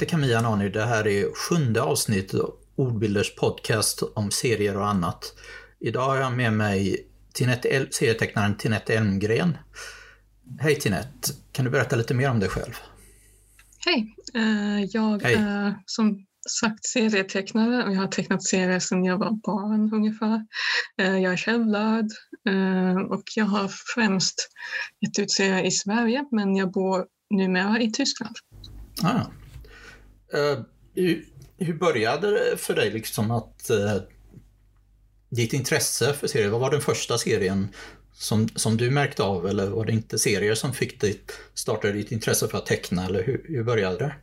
Heter Camilla Nani. Det här är sjunde avsnittet av Ordbilders podcast om serier och annat. Idag har jag med mig Tinette serietecknaren Tinette Elmgren. Hej Tinette, kan du berätta lite mer om dig själv? Hej, uh, jag Hej. är som sagt serietecknare och jag har tecknat serier sedan jag var barn ungefär. Uh, jag är självlärd uh, och jag har främst gett ut serier i Sverige men jag bor numera i Tyskland. Ah. Uh, hur, hur, började det för dig liksom att uh, ditt intresse för serier, vad var den första serien som, som du märkte av eller var det inte serier som fick ditt, startade ditt intresse för att teckna eller hur, hur började det?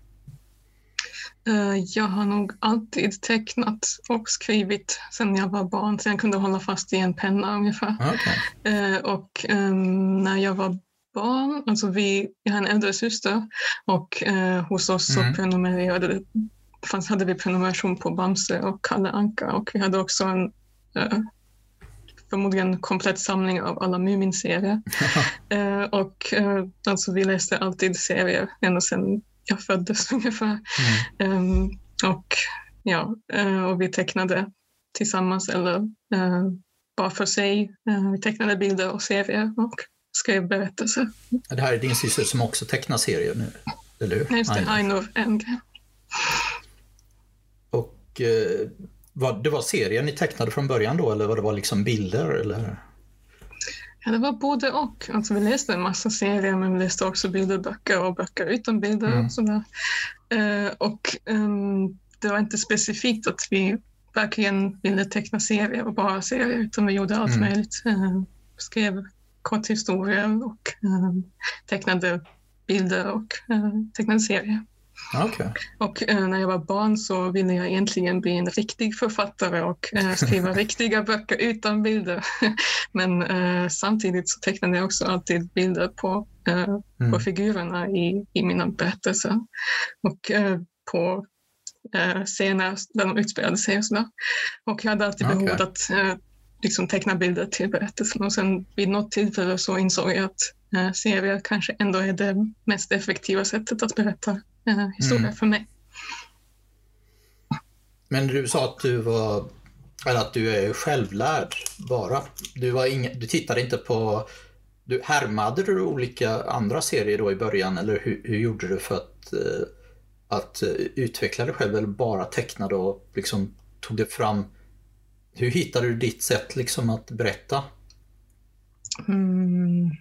Uh, jag har nog alltid tecknat och skrivit sedan jag var barn, så jag kunde hålla fast i en penna ungefär. Okay. och um, när jag var barn. Alltså vi, jag har en äldre syster och eh, hos oss mm. så prenumererade, fanns, hade vi prenumeration på Bamse och Kalle Anka och vi hade också en eh, förmodligen komplett samling av alla Mumin-serier. eh, och eh, alltså vi läste alltid serier ända sedan jag föddes ungefär. Mm. Um, och ja, uh, och vi tecknade tillsammans eller uh, bara för sig. Uh, vi tecknade bilder och serier och skrev berättelser. Det här är din syster som också tecknar serier nu, eller hur? Just det, Ainur Elmgren. Och eh, var, det var serier ni tecknade från början då, eller var det var liksom bilder? Eller? Ja, det var både och. Alltså, vi läste en massa serier, men vi läste också bilderböcker och böcker utan bilder mm. och sådär. Eh, och um, det var inte specifikt att vi verkligen ville teckna serier och bara serier, utan vi gjorde allt mm. möjligt. Eh, skrev korthistorier och eh, tecknade bilder och eh, tecknade serier. Okay. Och eh, när jag var barn så ville jag egentligen bli en riktig författare och skriva riktiga böcker utan bilder. Men samtidigt så tecknade jag också alltid bilder på, mm. på figurerna i, i mina berättelser. Och på scener där de utspelade sig och sådär. Och jag hade alltid okay. behov att liksom teckna bilder till berättelsen och sen vid något tillfälle så insåg jag att eh, serier kanske ändå är det mest effektiva sättet att berätta eh, historia mm. för mig. Men du sa att du var eller att du är självlärd bara. Du, var inga, du tittade inte på... Du, härmade du olika andra serier då i början eller hur, hur gjorde du för att, eh, att utveckla dig själv eller bara tecknade och liksom tog det fram hur hittade du ditt sätt liksom att berätta? Mm.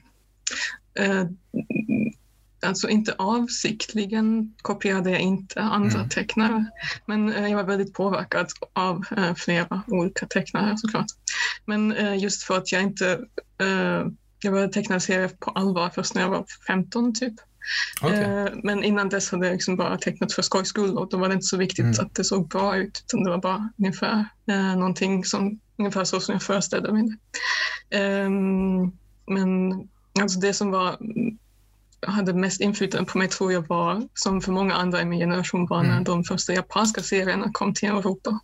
Eh, alltså inte avsiktligen kopierade jag inte andra mm. tecknare. Men eh, jag var väldigt påverkad av eh, flera olika tecknare såklart. Men eh, just för att jag inte... Eh, jag började teckna serier på allvar först när jag var 15 typ. Okay. Eh, men innan dess hade jag liksom bara tecknat för skojs skull och då var det inte så viktigt mm. att det såg bra ut utan det var bara ungefär eh, någonting som ungefär så som jag föreställde mig det. Um, men alltså det som var hade mest inflytande på mig tror jag var, som för många andra i min generation, var när mm. de första japanska serierna kom till Europa.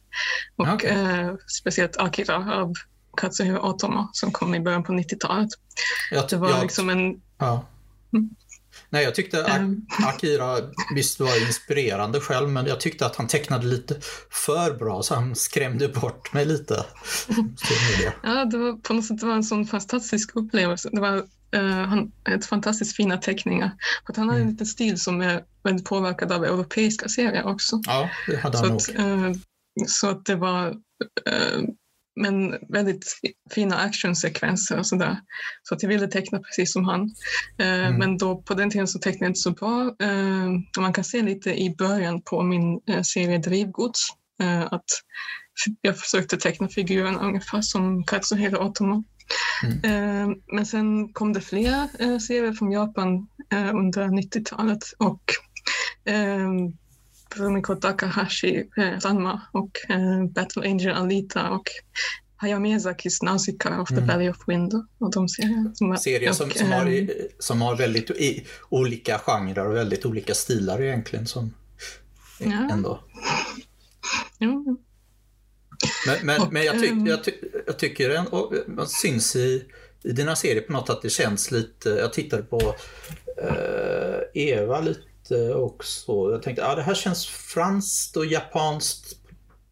Och okay. eh, speciellt Akira av Katsuhiro Otomo som kom i början på 90-talet. Det var jag, liksom en... Ja. Mm. Nej, jag tyckte ehm. Akira visst var inspirerande själv, men jag tyckte att han tecknade lite för bra, så han skrämde bort mig lite. ja, det var på något sätt det var en sån fantastisk upplevelse. Det var uh, han, ett fantastiskt fina teckningar. För han mm. en liten stil som är väldigt påverkad av europeiska serier också. Ja, det hade han så nog. Att, uh, så att det var uh, men väldigt fina actionsekvenser och sådär. Så att jag ville teckna precis som han. Eh, mm. Men då på den tiden så tecknade jag inte så bra. Eh, man kan se lite i början på min eh, serie Drivgods att jag försökte teckna figurerna ungefär som Katsuhiro Otomo. Mm. Men sen kom det fler serier från Japan under 90-talet och Rumiko Takahashi, eh, Ranma och eh, Battle Angel Alita och Hayao Miyazakis Nausicaa of the mm. Valley of Wind och de serierna. Som, serier som, och, som, har, eh, som har väldigt i, olika genrer och väldigt olika stilar egentligen. Som, ja. Ändå. Ja. Men, men, och, men jag, tyck, ehm, jag, ty, jag tycker en, man syns i, i dina serier på något att det känns lite, jag tittade på uh, Eva lite också. Jag tänkte, ja det här känns franskt och japanskt.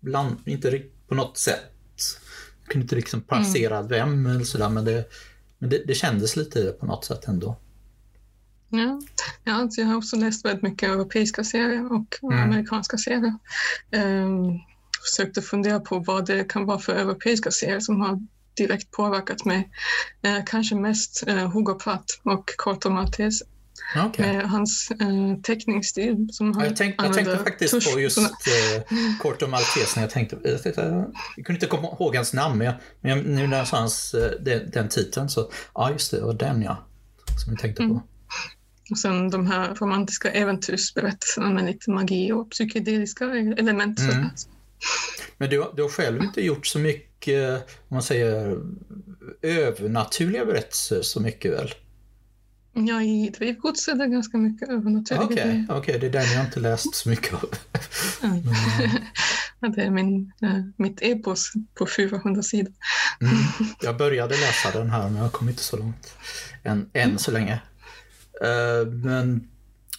Bland, inte på något sätt. Jag kunde inte liksom placera mm. vem eller sådär, men, det, men det, det kändes lite på något sätt ändå. Ja, ja jag har också läst väldigt mycket europeiska serier och mm. amerikanska serier. Um, försökte fundera på vad det kan vara för europeiska serier som har direkt påverkat mig. Uh, kanske mest uh, Hugo Pratt och Corto Maltese. Okay. Med hans uh, teckningsstil. Som ja, jag, tänk, jag tänkte faktiskt tusch, på just uh, Corto Maltese när jag tänkte, jag, tänkte, jag kunde inte komma ihåg hans namn, men, jag, men jag, nu när jag sa hans, den, den titeln så, ja just det, det var den ja, som jag tänkte mm. på. Och sen de här romantiska äventyrsberättelserna med lite magi och psykedeliska element. Mm. Men du, du har själv inte gjort så mycket, om man säger, övernaturliga berättelser så mycket väl? Ja, i Drivgods är det ganska mycket övernaturliga Okej, okay, okay, det är den jag inte läst så mycket av. Mm. det är min, äh, mitt epos på 400 sidor. Mm. Jag började läsa den här men jag kom inte så långt än, än så länge. Eh, men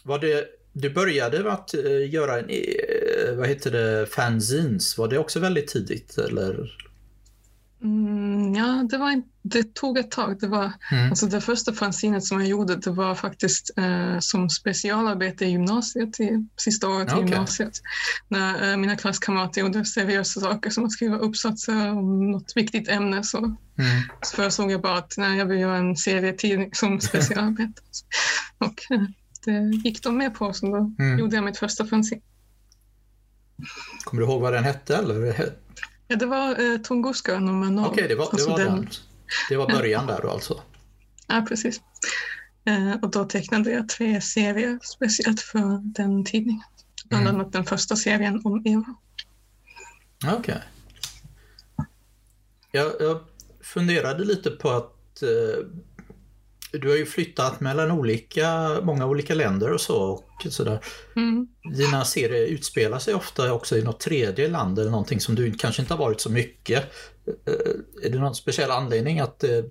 var det, du började med att eh, göra en, eh, vad heter det, fanzines. Var det också väldigt tidigt eller? Mm, ja, det, var, det tog ett tag. Det, var, mm. alltså det första fanzinet som jag gjorde det var faktiskt eh, som specialarbete i gymnasiet, i sista året okay. i gymnasiet. När eh, mina klasskamrater gjorde seriösa saker som att skriva uppsatser om något viktigt ämne så, mm. så föreslog jag bara att nej, jag vill göra en serietidning som specialarbete. Och eh, det gick de med på, så då mm. gjorde jag mitt första fanzine. Kommer du ihåg vad den hette? Eller? Ja, det var eh, Tunguska nummer 0. Okej, okay, det var, det, alltså var den. det var början där då alltså? Ja, precis. Eh, och då tecknade jag tre serier speciellt för den tidningen. Bland mm. annat den första serien om Eva. Okej. Okay. Jag, jag funderade lite på att eh, du har ju flyttat mellan olika, många olika länder och så. Och sådär. Mm. Dina serier utspelar sig ofta också i något tredje land eller någonting som du kanske inte har varit så mycket. Eh, är det någon speciell anledning att eh,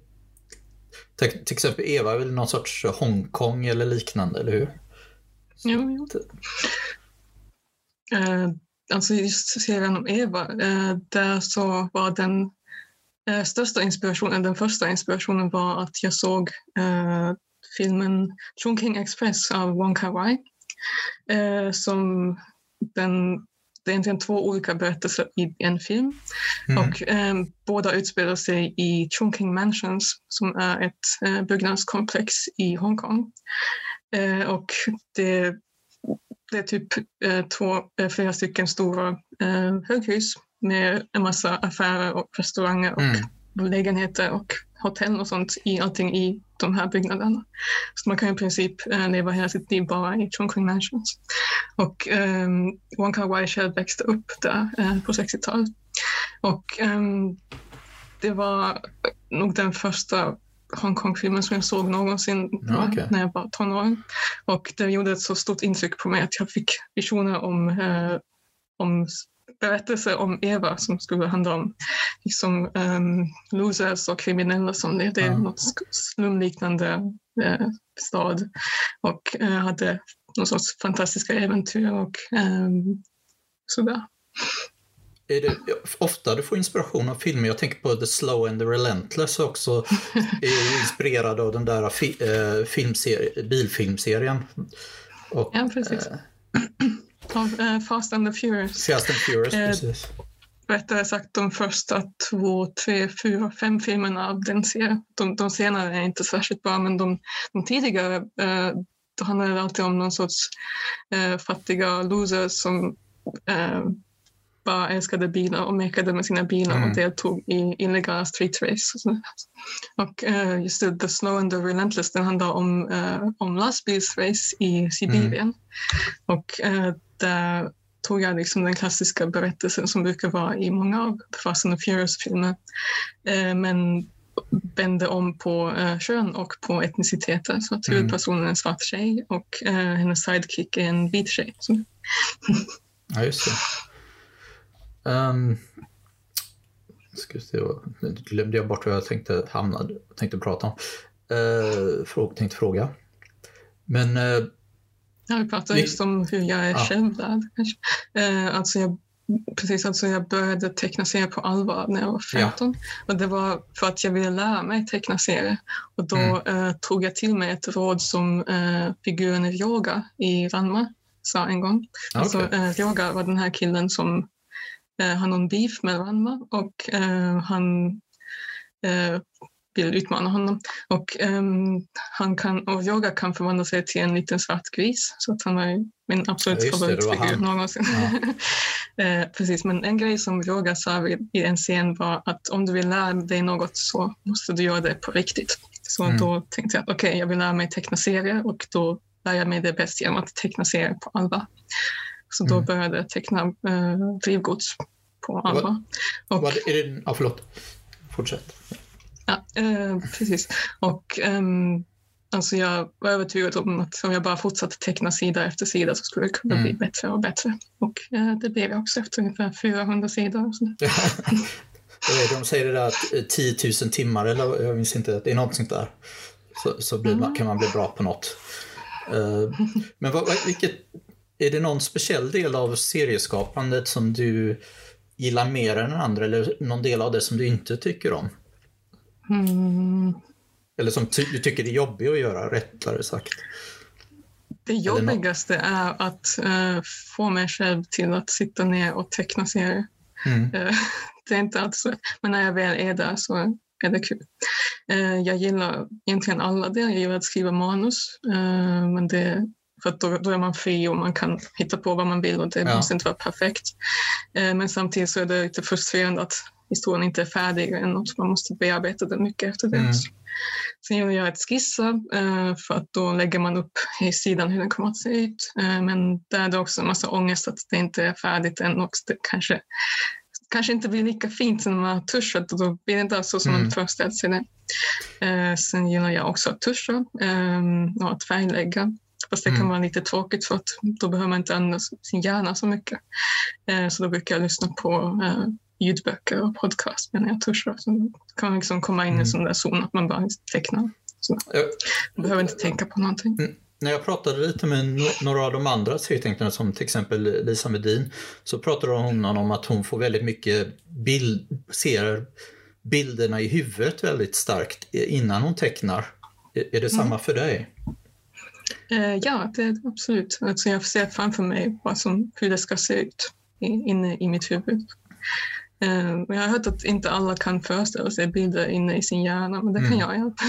till exempel Eva är väl någon sorts Hongkong eller liknande, eller hur? Jo, jo. Uh, alltså just serien om Eva, uh, där så var den största inspirationen, den första inspirationen var att jag såg eh, filmen Chungking Express av Wong Kar Wai. Eh, som den, det är egentligen två olika berättelser i en film. Mm. Och eh, båda utspelar sig i Chungking Mansions som är ett eh, byggnadskomplex i Hongkong. Eh, och det, det är typ eh, två, flera stycken stora höghus med en massa affärer och restauranger och mm. lägenheter och hotell och sånt i allting i de här byggnaderna. Så man kan i princip äh, leva hela sitt liv bara i Chongqing Mansions. Och ähm, Wong Kar Wai själv växte upp där äh, på 60-talet. Och ähm, det var nog den första Hongkong-filmen som jag såg någonsin okay. när jag var tonåring. Och det gjorde ett så stort intryck på mig att jag fick visioner om, äh, om berättelse om Eva som skulle handla om liksom, um, losers och kriminella som är mm. något slumliknande uh, stad och uh, hade någon sorts fantastiska äventyr och um, sådär. Är det ofta du får inspiration av filmer? Jag tänker på The Slow and the Relentless också. är inspirerad av den där fi, äh, bilfilmserien. Och, ja, precis. Äh, av uh, Fast and the Furious. Fast and Furious, uh, precis. Rättare sagt de första två, tre, fyra, fem filmerna av den serien. De, de senare är inte särskilt bra, men de, de tidigare uh, då handlade det alltid om någon sorts uh, fattiga losers som bara älskade bilar och mekade med sina bilar mm. och deltog i illegala street race. Och uh, just det, The Slow and the Relentless, den handlar om, uh, om lastbilsrace i Sibirien. Mm. Och uh, där tog jag liksom den klassiska berättelsen som brukar vara i många av Fast and Furious-filmer. men vände om på uh, kön och på etniciteter. Så att mm. huvudpersonen är en svart tjej och uh, hennes sidekick är en vit tjej. ja, just det. Um, ska se, nu glömde jag bort vad jag tänkte, hamna, tänkte prata om. Uh, fråga, tänkte fråga. Men Jag pratar Vi- just om hur jag är Ja. självlärd. kanske. Eh, alltså jag, precis, alltså jag började teckna serier på allvar när jag var Ja. 15. Och det var för att jag ville lära mig teckna serier. Och då Mm. eh, tog jag till mig ett råd som eh, figuren i Yoga i Ranma sa en gång. Alltså, Okej. eh, Yoga var den här killen som eh, har någon beef med Ranma och eh, han eh, vill utmana honom. Och, ehm, han kan, och Yoga kan förvandla sig till en liten svart gris. Så att han var ju min absolut Ja, favoritfigur någonsin. Ja. eh, precis, men en grej som Yoga sa i en scen var att om du vill lära dig något så måste du göra det på riktigt. Så Mm. då tänkte jag att okej, jag vill lära mig teckna serier och då lär jag mig det bäst genom att teckna serier på allvar. Så då Mm. började jag teckna eh, drivgods på allvar. Och, Vad, är det, ja, förlåt. Fortsätt. Ja, eh, precis. Och ehm, alltså jag var övertygad om att om jag bara fortsatte teckna sida efter sida så skulle det kunna Mm. bli bättre och bättre. Och eh, det blev jag också efter ungefär 400 sidor. de säger det där att eh, 10 000 timmar, eller jag minns inte, det är något sånt där. Så, så blir man, kan man bli bra på något. Eh, Men vad- vilket, är det någon speciell del av serieskapandet som du gillar mer än den andra eller någon del av det som du inte tycker om? Mm. Eller som ty, du tycker det är jobbigt att göra, rättare sagt. Det jobbigaste är att eh, få mig själv till att sitta ner och teckna serier. Mm. Eh, det är inte alls. Men när jag väl är där så är det kul. Eh, jag gillar egentligen alla det. Jag gillar att skriva manus. Men det, för då, då är man fri och man kan hitta på vad man vill och det Ja. måste inte vara perfekt. Men samtidigt så är det lite frustrerande att historien inte är färdig än och man måste bearbeta den mycket efter det. Mm. Sen gillar jag att skissa eh, för att då lägger man upp i sidan hur den kommer att se ut. Eh, Men där är det också en massa ångest att det inte är färdigt än och det kanske, kanske inte blir lika fint som man har tuschat och då blir det inte alls så som Mm. man föreställt sig det. Eh, Sen gillar jag också att tuscha eh, och att färglägga. Fast det kan Mm. vara lite tråkigt för att då behöver man inte använda sin hjärna så mycket. Så då brukar jag lyssna på ljudböcker och podcast medan jag tuschar. Så kan liksom komma in i Mm. en sån där zon att man bara tecknar. Man behöver inte tänka på någonting. när jag pratade lite med no- några av de andra serietecknarna som till exempel Lisa Medin så pratade hon om att hon får väldigt mycket bild, ser bilderna i huvudet väldigt starkt innan hon tecknar. Är det samma för dig? Eh, ja, det absolut. Alltså jag ser framför mig vad som, hur det ska se ut inne i mitt huvud. Eh, men jag har hört att inte alla kan föreställa sig bilder inne i sin hjärna, men det kan Mm. jag göra.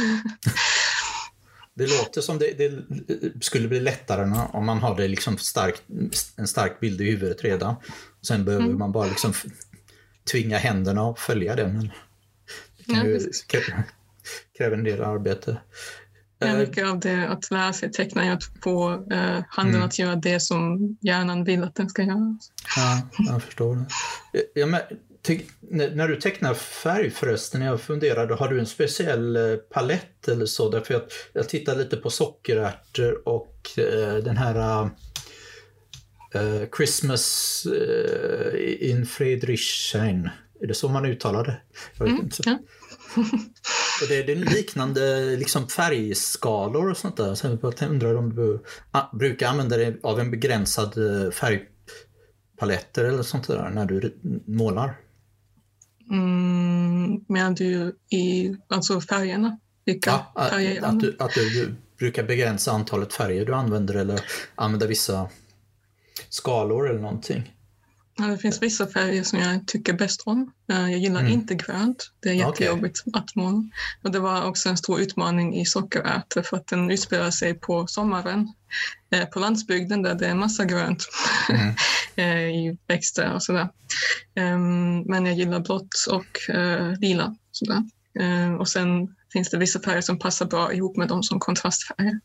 Det låter som det, det skulle bli lättare om man har det liksom starkt, en stark bild i huvudet redan. Sen behöver Mm. man bara liksom tvinga händerna att följa den. Men det kan Ja, ju precis. krä- kräva en del arbete. Ja, Eh, mycket av det att lära sig teckna är att få eh, handen Mm. att göra det som hjärnan vill att den ska göra. Ja, jag förstår det. Ja, men, ty, när, du tecknar färg förresten, jag funderade, har du en speciell eh, palett eller så? Därför jag, jag tittar lite på sockerärtor och eh, den här eh, Christmas eh, in Friedrichshain. Är det så man uttalar det? Jag vet Mm, inte. ja. Det, det är liknande liksom färgskalor och sånt där. Så jag undrar om du brukar använda det av en begränsad eh, färgpaletter eller sånt där när du målar. Mm, menar du i alltså färgerna? Vilka Ja, att, färger att, du, att du brukar begränsa antalet färger du använder eller använda vissa skalor eller någonting. Ja, det finns vissa färger som jag tycker bäst om. Eh, Jag gillar Mm. inte grönt. Det är jättejobbigt att måla. Och det var också en stor utmaning i sockerärtor för att den utspelar sig på sommaren eh, på landsbygden där det är massa grönt Mm. eh, i växter och sådär. Ehm, Men jag gillar blått och lila. Sådär. Eh, Och sen finns det vissa färger som passar bra ihop med dem som kontrastfärger.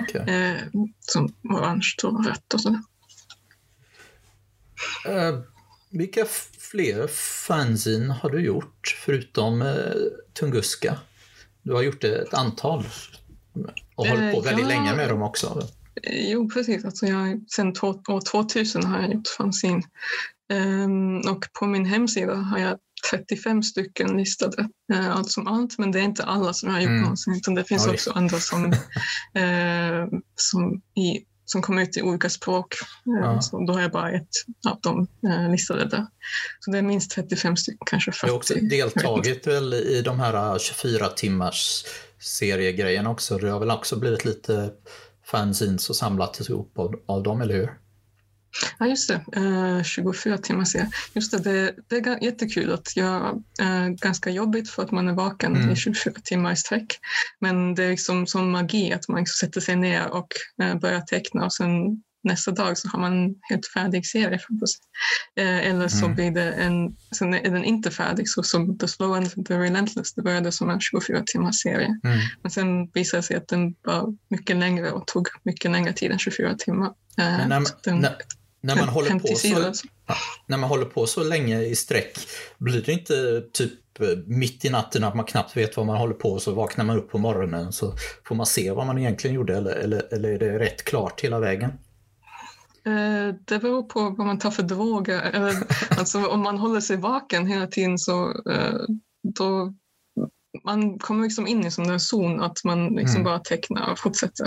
Okej. Eh, Som orange och rött och sådär. Eh, vilka fler fanzine har du gjort förutom eh, Tunguska? Du har gjort ett antal och hållit på Eh, väldigt ja. länge med dem också. Jo, precis. Alltså jag, sen år 2000 har jag gjort fanzine. Ehm, och på min hemsida har jag 35 stycken listade, eh, allt som allt. Men det är inte alla som jag har gjort Mm. någonsin, utan det finns Oj. också andra som, eh, som i som kom ut i olika språk. Eh, Ja. Så då har jag bara ett av dem eh, listade där. Så det är minst 35 stycken, kanske 40. Jag har också deltagit väl i de här 24 timmars seriegrejerna också. Det har väl också blivit lite fanzines och samlat ihop av, av dem, eller hur? Ja, just det. Eh, 24 timmar ser jag. Just det, det, det är jättekul att jag är ganska jobbigt för att man är vaken Mm. i 24 timmar i sträck. Men det är liksom som magi att man liksom sätter sig ner och eh, börjar teckna och sen nästa dag så har man en helt färdig serie framför sig. Eh, eller så Mm. blir det en, sen är den inte färdig så som The Slow and the Relentless, det började som en 24 timmars serie. Mm. Men sen visade det sig att den var mycket längre och tog mycket längre tid än 24 timmar. Eh, när, den- när, när, man håller 50 på så, när man håller på så länge i sträck, blir det inte typ eh, mitt i natten att man knappt vet vad man håller på och så vaknar man upp på morgonen så får man se vad man egentligen gjorde eller, eller, eller är det rätt klart hela vägen? Eh, Det beror på vad man tar för droger. Eller, alltså, om man håller sig vaken hela tiden så eh, då man kommer liksom in i sån där zon att man liksom Mm. bara tecknar och fortsätter.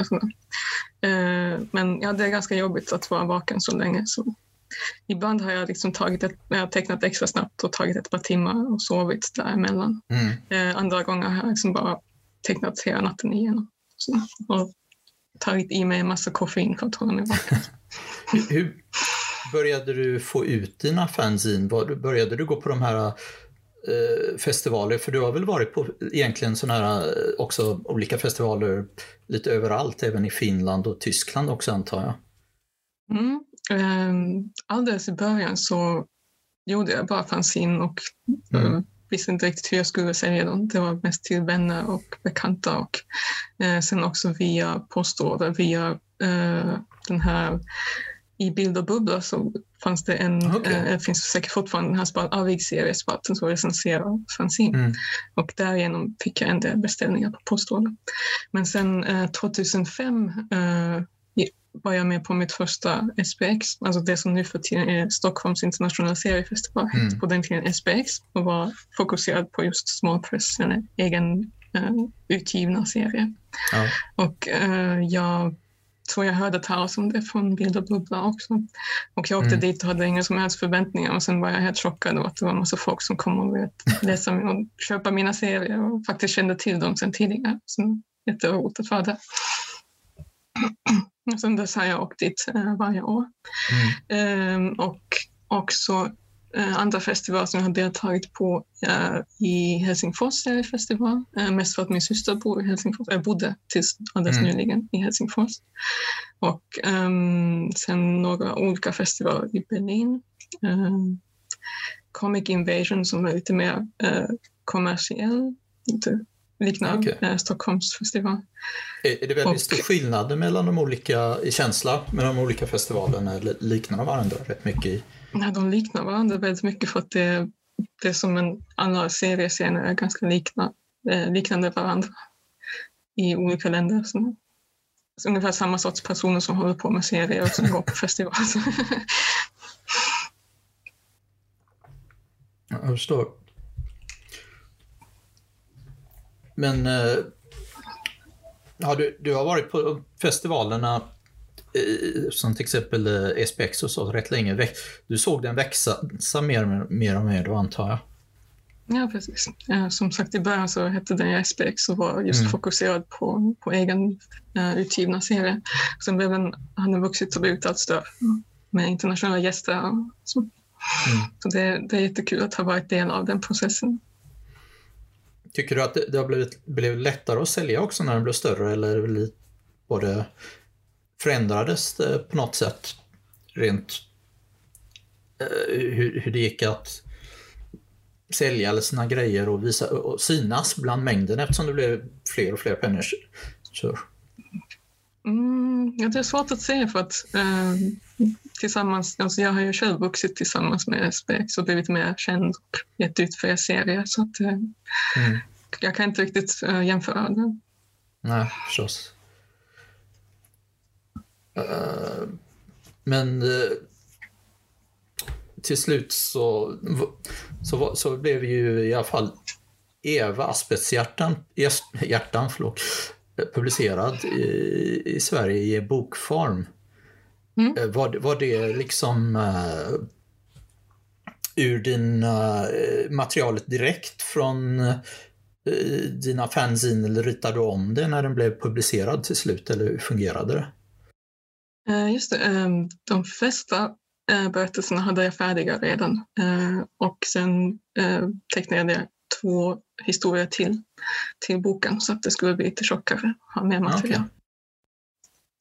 Eh, Men ja, det är ganska jobbigt att vara vaken så länge. Så. Ibland har jag liksom tagit ett, jag tecknat extra snabbt och tagit ett par timmar och sovit däremellan. Mm. Eh, andra gånger har jag liksom bara tecknat hela natten igenom. Så, och tagit i mig en massa koffein för att hålla mig vaken. Hur, började du få ut dina fanzine? Började du gå på de här festivaler? För du har väl varit på egentligen sådana här eh, också olika festivaler lite överallt, även i Finland och Tyskland också antar jag. Mm. Um, alldeles i början så gjorde jag bara fanzine och Mm. eh, visste inte riktigt hur jag skulle sälja dem. Det var mest till vänner och bekanta och eh, sen också via postorder, via eh, den här i Bild och bubbla så fanns det en, Okej. eh, det finns säkert fortfarande den här spalt, Avig-seriespalten som recenserar fanzine. Mm. Och därigenom fick jag en del beställningar på postorder. Men sen eh, 2005 eh, var jag med på mitt första SPX, alltså det som nu för tiden är Stockholms internationella seriefestival, Mm. på den tiden SPX och var fokuserad på just small press, eller egen eh, utgivna serier. Ja. Och eh, jag tror jag hörde talas om det från Bild och bubbla också. Och jag åkte Mm. dit och hade inga som helst förväntningar och sen var jag helt chockad av att det var en massa folk som kom och läsa mig och köpa mina serier och faktiskt kände till dem sedan tidigare. Så jätteroligt att vara där. Sen dess har jag åkt dit eh, varje år. Mm. Ehm, och också andra festivaler som jag har deltagit på eh, i Helsingfors seriefestival. Eh, mest för att min syster bor i Helsingfors, äh, bodde tills alldeles Mm. nyligen i Helsingfors. Och ehm, sen några olika festivaler i Berlin. Ehm, Comic Invasion som är lite mer eh, kommersiell, lite liknar Okej. eh, Stockholms festival. Är, är det väldigt Och- stor skillnad mellan de olika, i känsla mellan de olika festivalerna liknar de varandra rätt mycket i? Nej, de liknar varandra väldigt mycket för att det, det är som en alla seriescener är ganska likna, eh, liknande varandra i olika länder. Så, så ungefär samma sorts personer som håller på med serier och som går på festival. Jag förstår. Men eh, ja, du, du har varit på festivalerna som till exempel eh, SPX och så rätt länge. Du såg den växa mer, mer och mer då antar jag? ja, precis. Eh, som sagt, i början så hette den SPX och var just Mm. fokuserad på, på egen eh, utgivna serier. Sen blev den, han har vuxit och blivit allt större med internationella gäster. Så Mm. så det, det är jättekul att ha varit del av den processen. Tycker du att det, det har blivit, blivit lättare att sälja också när den blev större eller var det, förändrades det på något sätt rent eh, hur, hur det gick att sälja alla sina grejer och, visa, och synas bland mängden eftersom det blev fler och fler pennor. Så, Mm, det är svårt att säga för att eh, tillsammans, alltså jag har ju själv vuxit tillsammans med SPX och blivit mer känd och gett ut fler serier så att eh, mm. jag kan inte riktigt eh, jämföra det. Nej, förstås. Eh, men eh, till slut så, så, så blev ju i alla fall Eva Aspests hjärtan, förlåt, publicerad i, i Sverige i bokform. Mm. Eh, var, var det liksom uh, ur din uh, materialet direkt från uh, dina fanzine eller ritade du om det när den blev publicerad till slut eller hur fungerade det? Just det, ehm, de flesta berättelserna hade jag färdiga redan och sen tecknade jag två historier till, till boken så att det skulle bli lite tjockare, ha mer material. Okay.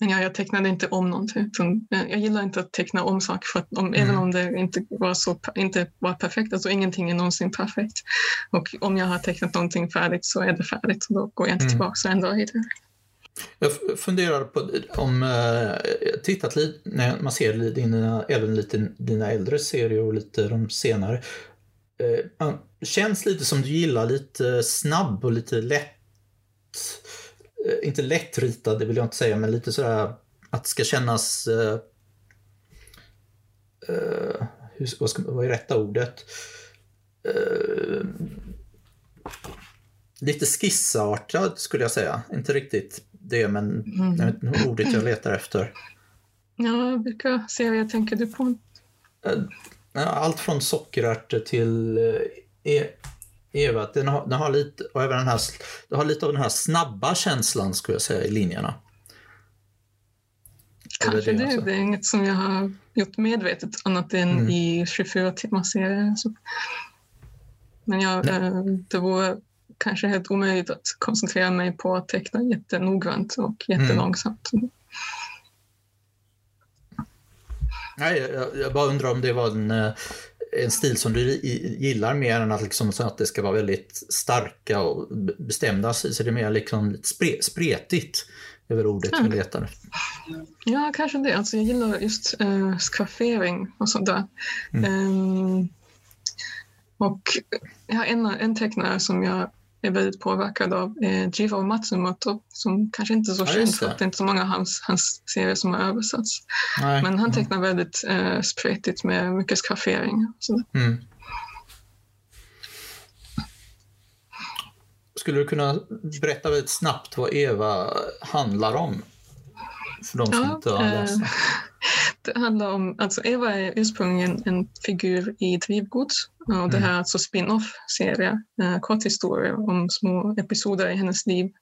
Men jag, jag tecknade inte om någonting. Eh, jag gillar inte att teckna om saker för om, mm. även om det inte var, så, inte var perfekt, alltså ingenting är någonsin perfekt. Och om jag har tecknat någonting färdigt så är det färdigt och då går jag inte mm. tillbaka och ändrar i det. Jag funderar på om, eh, jag tittat lite, när man ser dina, även lite dina äldre serier och lite de senare. Eh, man känns lite som du gillar lite snabb och lite lätt eh, inte lättritad, det vill jag inte säga, men lite sådär att det ska kännas... Uh, uh, hur, vad, ska, vad är rätta ordet? Uh, lite skissartad skulle jag säga. Inte riktigt det, men mm. jag vet inte ordet jag letar efter. Ja, vilka serier tänker du på? Allt från sockerärtor till e Eva, den har, den har lite, och även den här, den har lite av den här snabba känslan skulle jag säga i linjerna. Kanske det, det, alltså. det är inget som jag har gjort medvetet annat än mm. i 24 timmar serier. Men jag, äh, det vore kanske helt omöjligt att koncentrera mig på att teckna jättenoggrant och jättelångsamt. Mm. Nej, jag, jag, bara undrar om det var en, eh, en stil som du gillar mer än att, liksom, så att det ska vara väldigt starka och bestämda så är det mer liksom spre, spretigt över ordet mm. vi letar Ja, kanske det. Alltså, jag gillar just äh, skaffering och sånt där. Mm. Um, och jag har en, en tecknare som jag är väldigt påverkad av eh, Jivo Matsumoto som kanske inte är så ja, känd för att det är inte så många av hans, hans serier som har översatts. Nej. Men han tecknar mm. väldigt eh, spretigt med mycket skaffering. Mm. Skulle du kunna berätta väldigt snabbt vad Eva handlar om? För de som ja, inte har läst eh, Det handlar om, alltså Eva är ursprungligen en figur i Drivgods och det här är alltså spin-off-serie, eh, korthistorier om små episoder i hennes liv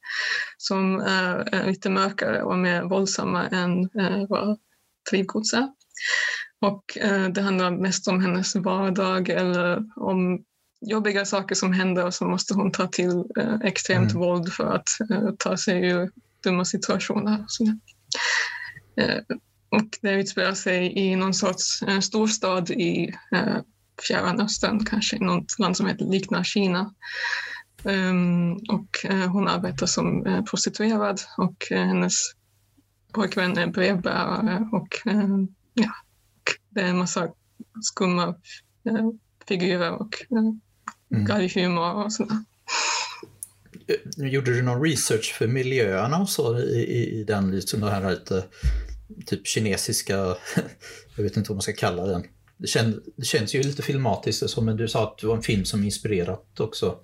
som är, lite mörkare och mer våldsamma än eh, vad Drivgods är. Och eh, det handlar mest om hennes vardag eller om jobbiga saker som händer och så måste hon ta till eh, extremt mm. våld för att eh, ta sig ur dumma situationer. Så, och det utspelar sig i någon sorts eh, storstad i eh, Fjärran Östern, kanske i något land som heter, liknar Kina. Um, och uh, hon arbetar som uh, prostituerad och uh, hennes pojkvän är brevbärare och, ja, och det är en massa skumma figurer och uh, mm. humor och sådär. Gjorde du någon research för miljöerna och så i, i, i den, liksom det här lite typ kinesiska, jag vet inte vad man ska kalla den, det, känd, det känns ju lite filmatiskt så, men du sa att det var en film som inspirerat också.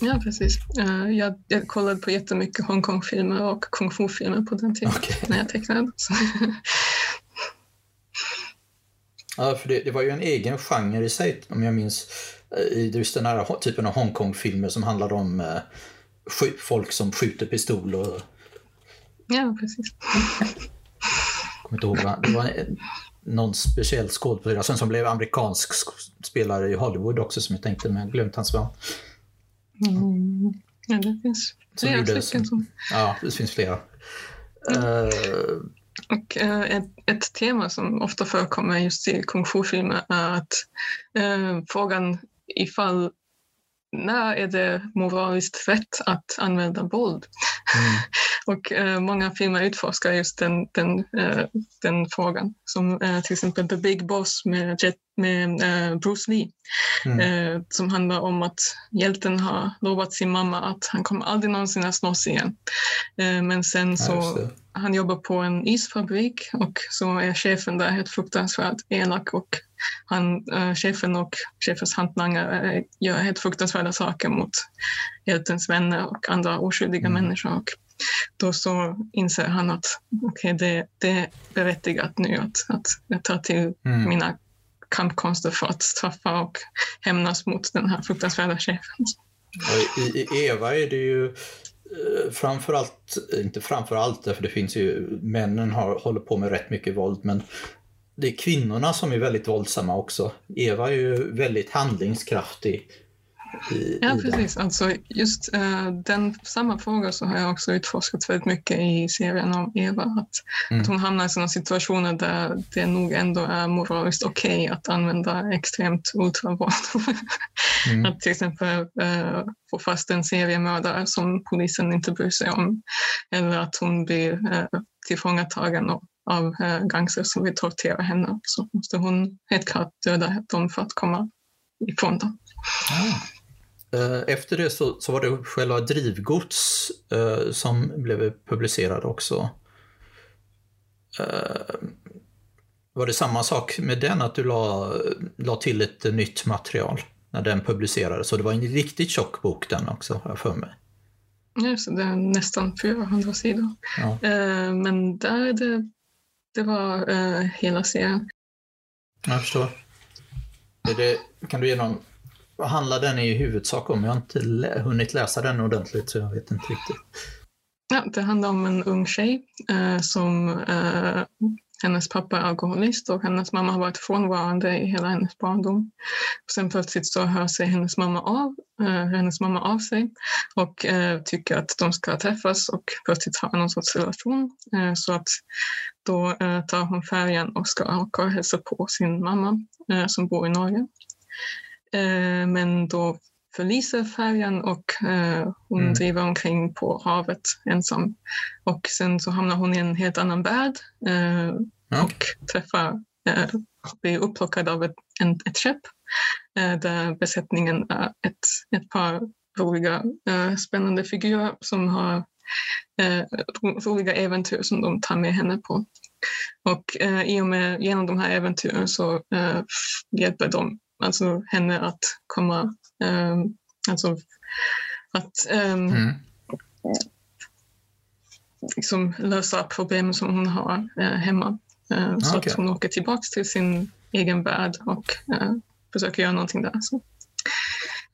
Ja, precis. Uh, jag, jag kollade på jättemycket Hongkong-filmer och kung fu-filmer på den tiden okay. när jag tecknade. ja, för det, det, var ju en egen genre i sig, om jag minns, eh, i just den här typen av Hongkong-filmer som handlar om uh, folk som skjuter pistol och... Ja, precis. kommer inte ihåg, det var någon speciell skådespelare sen som blev amerikansk spelare i Hollywood också som jag tänkte, men jag glömt hans namn. Mm. Ja, det finns flera stycken. Som... Ja, det finns flera. Mm. Uh... Och uh, ett, ett, tema som ofta förekommer just i kung fu-filmer är att uh, frågan ifall när är det moraliskt rätt att använda våld? Mm. och eh, många filmer utforskar just den, den, eh, den frågan. Som eh, till exempel The Big Boss med, Jet, med eh, Bruce Lee. Mm. Eh, som handlar om att hjälten har lovat sin mamma att han kommer aldrig någonsin att slåss igen. Eh, men sen så han jobbar på en isfabrik och så är chefen där helt fruktansvärt elak och han, äh, chefen och chefens hantlangare äh, gör helt fruktansvärda saker mot hjältens vänner och andra oskyldiga mm. människor. Och då så inser han att okay, det, det är berättigat nu att, att jag tar till mm. mina kampkonster för att straffa och hämnas mot den här fruktansvärda chefen. I, I Eva är det ju eh, framförallt, inte framförallt för det finns ju, männen har, håller på med rätt mycket våld men det är kvinnorna som är väldigt våldsamma också. Eva är ju väldigt handlingskraftig i, ja, i precis. Alltså, just uh, den samma fråga så har jag också utforskat väldigt mycket i serien om Eva. Att, mm. att hon hamnar i sådana situationer där det nog ändå är moraliskt okej okay att använda extremt ultravåld. mm. Att till exempel uh, få fast en seriemördare som polisen inte bryr sig om. Eller att hon blir uh, tillfångatagen och av uh, gangster som vill tortera henne. Så måste hon helt klart döda dem för att komma ifrån dem. Ah. Eh, efter det så, så var det själva Drivgods eh, som blev publicerad också. Eh, var det samma sak med den, att du la, la till ett nytt material när den publicerades? Så det var en riktigt tjock bok den också, har jag för mig. Ja, så det är nästan 400 sidor. Ja. Eh, men där det, det var eh, hela serien. Jag förstår. Det, kan du ge någon vad handlar den i huvudsak om? Jag har inte lä hunnit läsa den ordentligt så jag vet inte riktigt. Ja, det handlar om en ung tjej eh, som eh, hennes pappa är alkoholist och hennes mamma har varit frånvarande i hela hennes barndom. Sen plötsligt så hör sig hennes mamma av, eh, hennes mamma av sig och eh, tycker att de ska träffas och plötsligt ha någon sorts relation. Eh, så att då eh, tar hon färjan och ska åka och hälsa på sin mamma som bor i Norge. Eh, men då förliser färjan och eh, hon mm. driver omkring på havet ensam. Och sen så hamnar hon i en helt annan värld eh, ja. och träffar, blir upplockad av ett, en, ett skepp där besättningen är ett, ett par roliga, spännande figurer som har roliga äventyr som de tar med henne på. Och eh, i och med genom de här äventyren så eh, hjälper de alltså henne att komma, alltså att um, mm. liksom lösa problem som hon har hemma. Så okay. att hon åker tillbaka till sin egen värld och försöker göra någonting där. Så.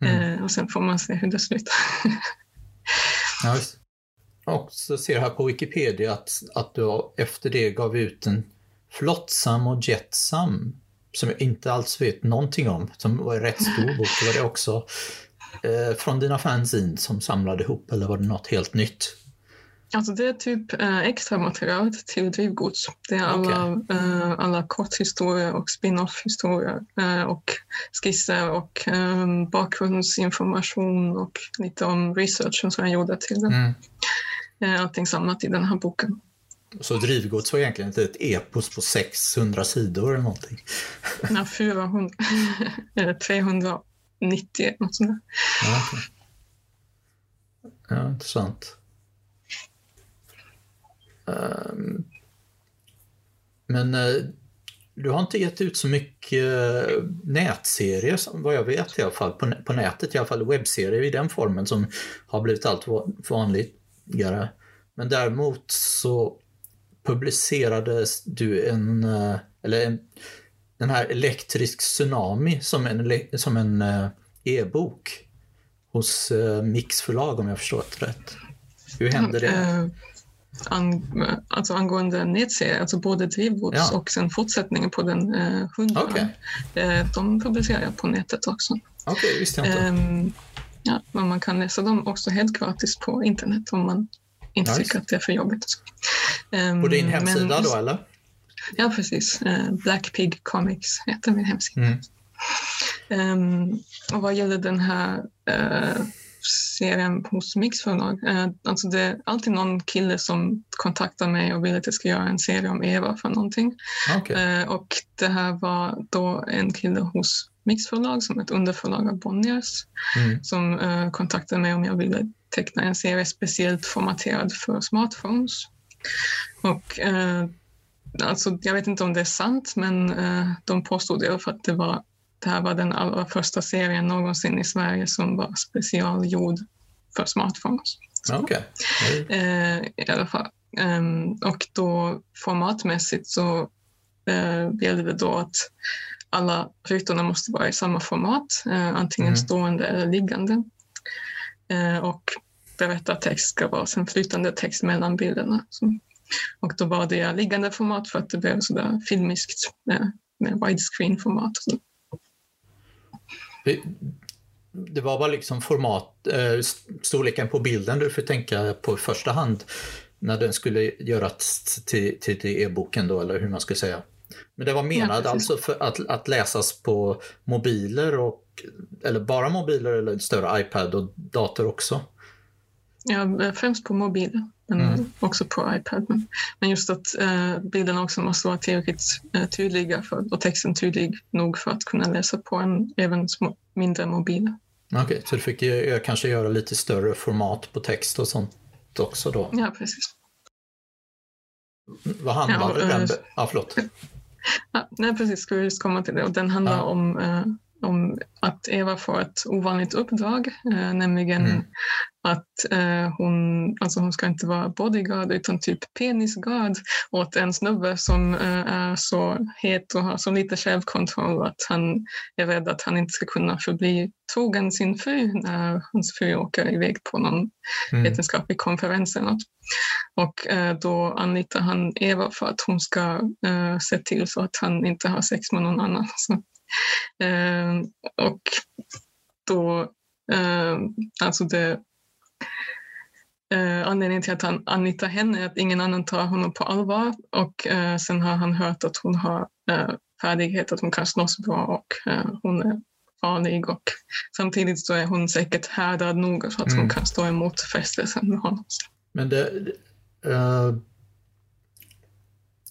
Mm. och sen får man se hur det slutar. ja, och så ser jag här på Wikipedia att, att du efter det gav ut en Flottsam och Jetsam som jag inte alls vet någonting om, som var en rätt stor bok. Var det också eh, från dina fanzine som samlade ihop eller var det något helt nytt? Alltså det är typ eh, extra material till Drivgods. Det är alla, okay. eh, alla korthistorier och spin-off-historier eh, och skisser och eh, bakgrundsinformation och lite om researchen som jag gjorde till den. Mm. Eh, allting samlat i den här boken. Så drivgods var egentligen ett epos på 600 sidor eller någonting? Nej, 400, eller 390, något sånt där. Ja, okay. ja intressant. Um, men uh, du har inte gett ut så mycket uh, nätserier, vad jag vet i alla fall, på, på nätet i alla fall, webbserier i den formen som har blivit allt vanligare. Men däremot så publicerades du en, eh, eller en, den här Elektrisk Tsunami som en, som en eh, e-bok hos eh, Mix förlag om jag förstått rätt. Hur hände det? An, alltså angående nedserie, alltså både drivgods ja. och sen fortsättningen på den eh, hundra. Okay. Eh, de publicerar jag på nätet också. Okej, okay, visste jag inte. Eh, ja, men man kan läsa dem också helt gratis på internet om man inte nice. tycker att det är för jobbigt. Um, På din hemsida men, då eller? Ja, precis. Uh, Black Pig Comics heter min hemsida. Mm. Um, och vad gäller den här uh, serien hos Mix förlag, uh, alltså det är alltid någon kille som kontaktar mig och vill att jag ska göra en serie om Eva för någonting. Okay. Uh, och det här var då en kille hos Mix förlag som ett underförlag av Bonniers mm. som uh, kontaktade mig om jag ville teckna en serie speciellt formaterad för smartphones. Och eh, alltså, jag vet inte om det är sant, men eh, de påstod i alla fall att det, var, det här var den allra första serien någonsin i Sverige som var specialgjord för smartphones. Okej. Okay. Eh, I alla fall. Um, och då formatmässigt så uh, gäller det då att alla rutorna måste vara i samma format, uh, antingen mm. stående eller liggande. Uh, och berättartext ska vara sen flytande text mellan bilderna. Och då var det liggande format för att det blev sådär filmiskt med, med widescreen-format. Det, det var bara liksom format, storleken på bilden du får tänka på i första hand när den skulle göras till, till, till e-boken då, eller hur man ska säga. Men det var menat ja, alltså för att, att läsas på mobiler, och, eller bara mobiler eller en större iPad och dator också? Ja, främst på mobiler, men mm. också på iPad. Men just att eh, bilderna också måste vara tillräckligt eh, tydliga för, och texten tydlig nog för att kunna läsa på en även små, mindre mobiler. Okej, okay, så du fick ju, kanske göra lite större format på text och sånt? också då. Ja, precis. Vad handlar ja, den? Äh, ah, förlåt. Ja, nej, precis. Ska vi just komma till det. Och den handlar ja. om eh, om att Eva får ett ovanligt uppdrag, eh, nämligen mm. att eh, hon, alltså hon ska inte vara bodyguard utan typ penisguard åt en snubbe som eh, är så het och har så lite självkontroll att han är rädd att han inte ska kunna förbli trogen sin fru när hans fru åker iväg på någon mm. vetenskaplig konferens eller något. Och eh, då anlitar han Eva för att hon ska eh, se till så att han inte har sex med någon annan. Så och då, eh, alltså det, eh, anledningen till att han anlitar henne är att ingen annan tar honom på allvar och eh, sen har han hört att hon har eh, färdighet, att hon kan slåss bra och eh, hon är farlig och samtidigt så är hon säkert härdad nog så att mm. hon kan stå emot frestelsen med honom. Men det, uh,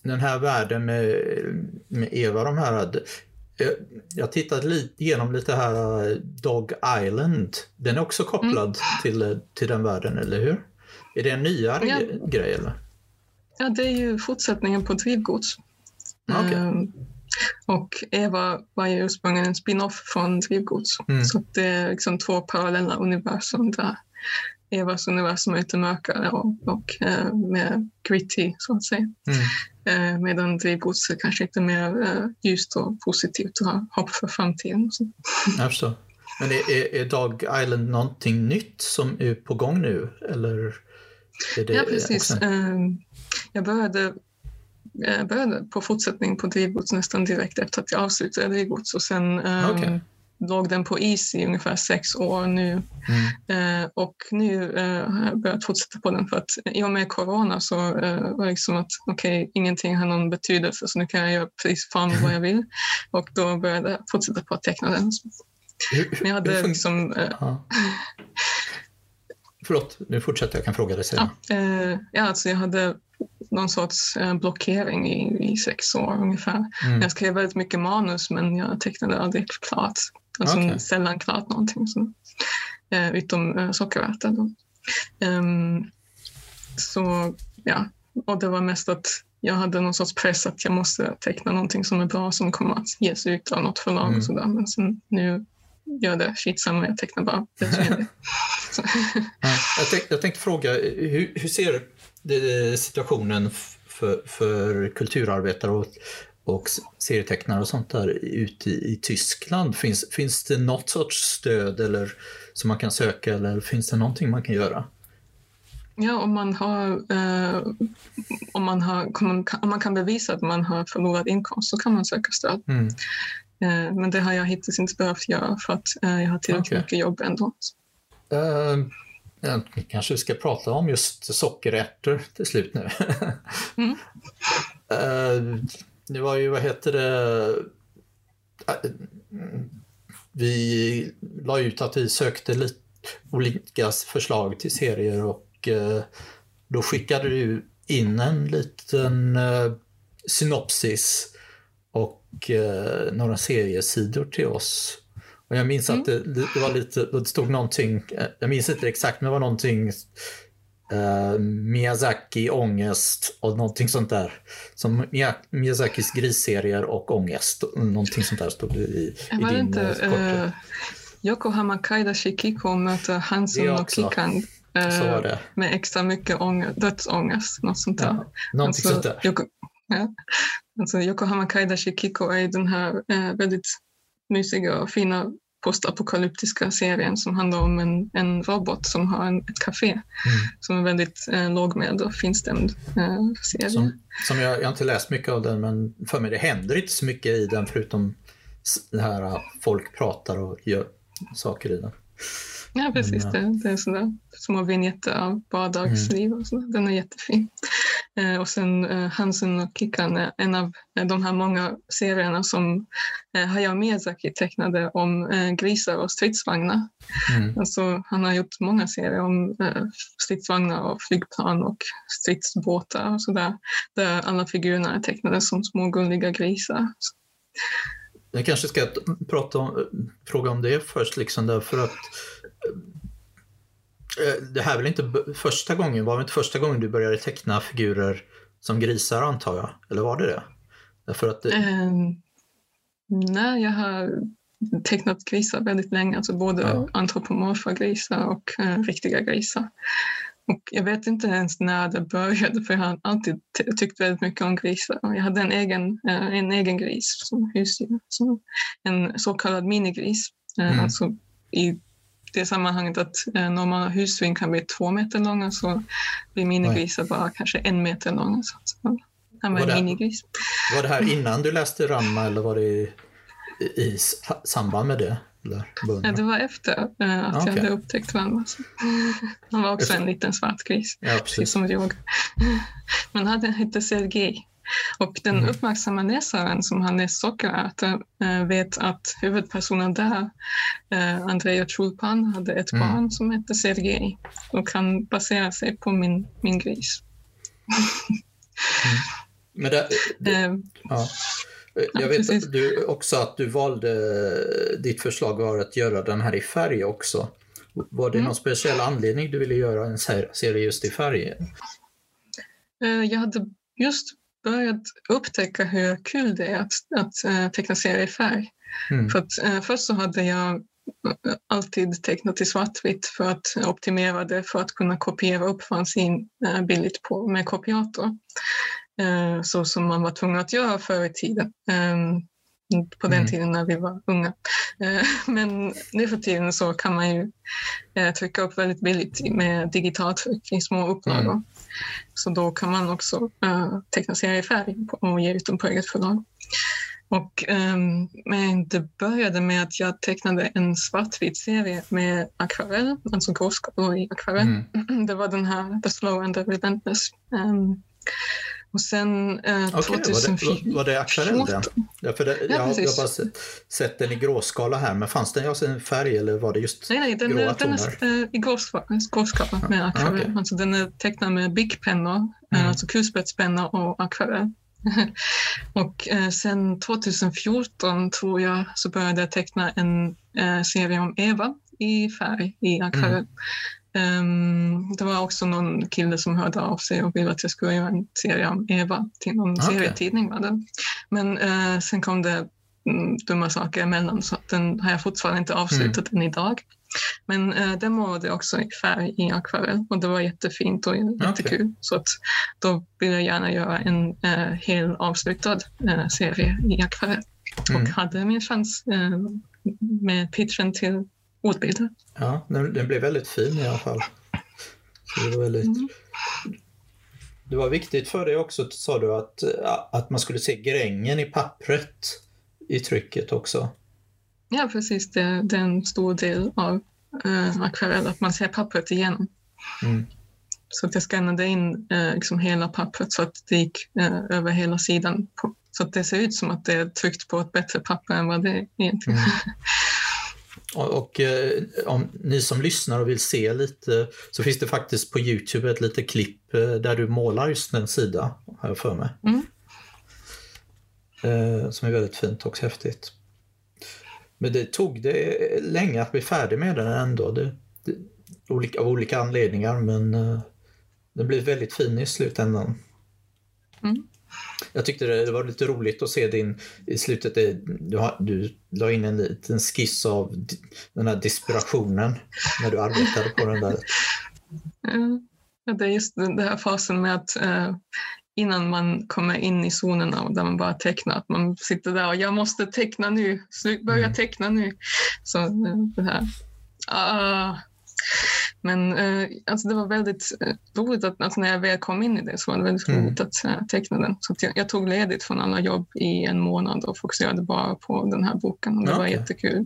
den här världen med, med Eva, de här, jag tittade lite, igenom lite här uh, Dog Island. Den är också kopplad mm. till, uh, till den världen, eller hur? Är det en nyare ja. grej eller? Ja, det är ju fortsättningen på Drivgods. Okay. Um, och Eva var ju ursprungligen en spin-off från Drivgods. Mm. Så det är liksom två parallella universum där Evas universum är lite mörkare och, och uh, mer gritty så att säga. Mm. Eh, medan drivgods är kanske lite mer eh, ljust och positivt och har hopp för framtiden. Jag förstår. Men är, är, är Dog Island någonting nytt som är på gång nu? Eller ja, precis. Ehm, jag började, jag började på fortsättning på drivgods nästan direkt efter att jag avslutade drivgods och sen ehm, okay låg den på is i ungefär sex år nu. Mm. Eh, och nu eh, har jag börjat fortsätta på den för att i och med corona så eh, var det liksom att okej, okay, ingenting har någon betydelse så nu kan jag göra precis fan vad jag vill. Och då började jag fortsätta på att teckna den. Men jag hade liksom... Eh, Förlåt, nu fortsätter jag kan fråga dig sen. Ja, eh, ja, alltså jag hade någon sorts eh, blockering i, i sex år ungefär. Mm. Jag skrev väldigt mycket manus men jag tecknade aldrig klart. Alltså okay. sällan klart någonting. Så, eh, utom eh, sockerärtor. Um, så ja, och det var mest att jag hade någon sorts press att jag måste teckna någonting som är bra som kommer att ges ut av något förlag mm. och sådär. Men sen nu gör det skitsamma, jag tecknar bara. Det jag, tänkte, jag tänkte fråga, hur, hur ser situationen för, för kulturarbetare och och serietecknare och sånt där ute i, i, Tyskland? Finns, finns det något sorts stöd eller som man kan söka eller finns det någonting man kan göra? Ja, om man, har, eh, om, man har, om man kan bevisa att man har förlorat inkomst så kan man söka stöd. Mm. Eh, men det har jag hittills inte behövt göra för att eh, jag har tillräckligt okay. mycket jobb ändå. Uh, ja, vi kanske ska prata om just sockerärtor till slut nu. mm. det var ju, vad heter det, äh, vi la ut att vi sökte lite olika förslag till serier och äh, då skickade du in en liten äh, synopsis och några seriesidor till oss. Och jag minns mm. att det, det, var lite, det stod någonting, jag minns inte exakt, men det var någonting Uh, Miyazaki, ångest och någonting sånt där. Som Miyazakis grisserier och ångest. Någonting sånt där stod i, i din inte, uh, Yokohama Kaidashi Kiko möter Hansen Det och. Kikan det. med extra mycket ånger, dödsångest, något sånt där. Ja, någonting sånt där. Yoko, ja. alltså, Yokohama Kaidashi Kiko är den här eh, väldigt mysiga och fina postapokalyptiska serien som handlar om en, en robot som har en, ett café Mm. som är väldigt eh, lågmäld och finstämd eh, serie. Som, som jag, jag har inte läst mycket av den, men för mig det händer inte så mycket i den förutom det här att folk pratar och gör saker i den. Ja, precis. Men, Det, det är sådär små vignetter av vardagsliv och sådär. Den är jättefin. Eh, och sen eh, Hansen och Kikan är en av eh, de här många serierna som eh, Hayao Miyazaki tecknade om eh, grisar och stridsvagnar. Mm. Alltså, han har gjort många serier om eh, stridsvagnar och flygplan och stridsbåtar och sådär. Där alla figurerna är tecknade som små gulliga grisar. Jag kanske ska prata om, fråga om det först, liksom därför att det här är väl inte första gången, var det inte första gången du började teckna figurer som grisar antar jag? Eller var det det? Därför att det, Eh, nej, jag har tecknat grisar väldigt länge, alltså både Ja. antropomorfa grisar och eh, riktiga grisar. Och jag vet inte ens när det började, för jag har alltid ty- tyckt väldigt mycket om grisar. Jag hade en egen, eh, en egen gris som husdjur, som en så kallad minigris. Eh, Mm. Alltså i det sammanhanget att eh, normala husvin kan bli två meter långa så blir minigrisar bara kanske en meter långa. Så att, han var Var en det- minigris. var det här innan du läste Ramma eller var det i, i, i samband med det? Ja, det var efter eh, att Okej. jag hade upptäckt. Så. Han var också en liten svart gris, Ja, precis. som jag. Men han hette Sergej. Och den Mm. uppmärksamma läsaren som har läst Sockerärtor äh, vet att huvudpersonen där, äh, Andrea Chulpan, hade ett Mm. barn som hette Sergej och han baserar sig på min, min gris. Men det, det, Eh, ja. Jag Ja, vet att du, också att du valde, ditt förslag var att göra den här i färg också. Var det Mm. någon speciell anledning du ville göra en ser- serie just i färg? Eh, Jag hade just börjat upptäcka hur kul det är att, att eh, teckna serier i färg. Mm. För att, eh, först så hade jag eh, alltid tecknat i svartvitt för att optimera det för att kunna kopiera upp fanzine eh, billigt på, med kopiator. Eh, så som man var tvungen att göra förr i tiden. Eh, på den Mm. tiden när vi var unga. Eh, men nu för tiden så kan man ju eh, trycka upp väldigt billigt med digitalt i små upplagor. Mm. Så då kan man också uh, teckna serier i färg och ge ut dem på eget förlag. Och, ehm, men det började med att jag tecknade en svartvit serie med akvarell, alltså gråskalor i akvarell. Mm. Det var den här The Slow and the Relentless. Ehm, och sen var, det, 2014... var, var det akvarell den? Ja, för det, Ja, jag, jag har bara sett, sett den i gråskala här, men fanns den i en färg eller var det just Nej, nej, den gråa är, den är toner? eh, i gråska- gråskala med akvarell. okej. Alltså den är tecknad med bickpennor, eh, Mm. alltså kulspetspenna och akvarell. och eh, sen 2014 tror jag så började jag teckna en eh, serie om Eva i färg i akvarell. Ehm, det var också någon kille som hörde av sig och ville att jag skulle göra en serie om Eva till någon Okej. serietidning. Var det. Men eh, sen kom det mm, dumma saker emellan så den har jag fortfarande inte avslutat än idag. Men eh, den målade också i färg i akvarell och det var jättefint och jättekul. Så att då vill jag gärna göra en eh, hel avslutad eh, serie i akvarell. Mm. Och hade min chans med pitchen till ordbilder. Ja, den, den blev väldigt fin i alla fall. Det, var väldigt... Mm. det var viktigt för dig också, sa du, att, att man skulle se grängen i pappret i trycket också. Ja, precis. Det, det är en stor del av eh, akvarell, att man ser pappret igenom. Mm. Så att jag skannade in eh, liksom hela pappret så att det gick eh, över hela sidan. På, så att det ser ut som att det är tryckt på ett bättre papper än vad det är egentligen. Mm. Och, och eh, om ni som lyssnar och vill se lite så finns det faktiskt på Youtube ett litet klipp eh, där du målar just en sida, har jag för mig. Mm. Eh, som är väldigt fint och häftigt. Men det tog det länge att bli färdig med den ändå. Det, det, olika, av olika anledningar men eh, den blev väldigt fin i slutändan. Mm. Jag tyckte det var lite roligt att se din, i slutet, det, du, har, du la in en liten skiss av den här desperationen när du arbetade på den där. Ja, det är just den här fasen med att eh, innan man kommer in i zonerna där man bara tecknar, att man sitter där och jag måste teckna nu, börja mm. teckna nu. Så eh, det här. Ah. Men eh, alltså det var väldigt eh, roligt att alltså när jag väl kom in i det så var det väldigt mm. roligt att äh, teckna den. Så jag, jag, tog ledigt från alla jobb i en månad och fokuserade bara på den här boken. Och det okay. var jättekul.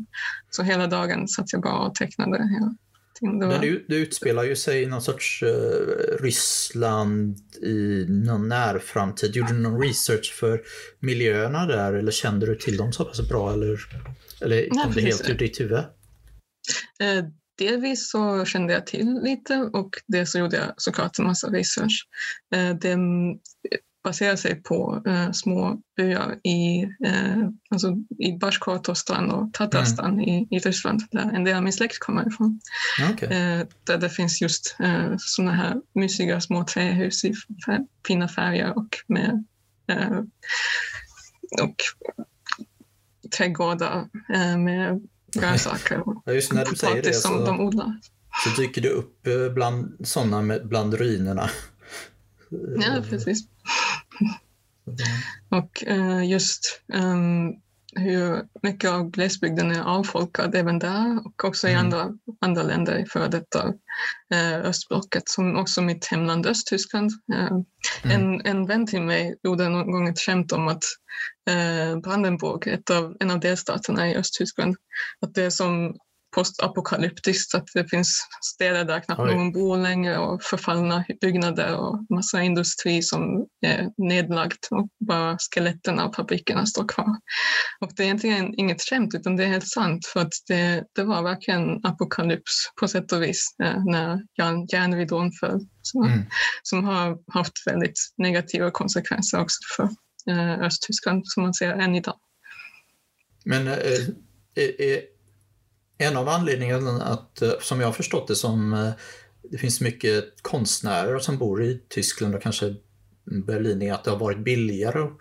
Så hela dagen satt jag bara och tecknade. Hela det, var... det, det utspelar ju sig i någon sorts uh, Ryssland i någon närframtid. Gjorde du någon research för miljöerna där eller kände du till dem så pass bra? Eller, eller kom Nej, det helt ur ditt huvud? Delvis så kände jag till lite och det så gjorde jag såklart en massa research. Uh, det baserar sig på eh, små byar i, eh, alltså i Bashkortostan och Tatarstan mm. i, i Ryssland, där en del av min släkt kommer ifrån. Okay. Eh, där det finns just eh, sådana här mysiga små trähus i fina färger och med eh, och trädgårdar eh, med grönsaker och ja, just när du säger det som så, de odlar. Så dyker det upp eh, bland sådana bland ruinerna. Ja, precis. Och uh, just um, hur mycket av glesbygden är avfolkad även där och också i mm. andra, andra länder i före detta uh, östblocket, som också mitt hemland Östtyskland. Uh, mm. en, en vän till mig gjorde någon gång ett skämt om att Brandenburg, ett av, en av delstaterna i Östtyskland, att det är som postapokalyptiskt, att det finns städer där knappt Oj. någon bor längre och förfallna byggnader och massa industri som är nedlagt och bara skeletten av fabrikerna står kvar. Och det är egentligen inget skämt utan det är helt sant för att det, det var verkligen apokalyps på sätt och vis eh, när järnridån föll. Så, mm. Som har haft väldigt negativa konsekvenser också för eh, Östtyskland som man ser än idag. Men eh, är, en av anledningarna att, eh, som jag har förstått det som, eh, det finns mycket konstnärer som bor i Tyskland och kanske Berlin är att det har varit billigare att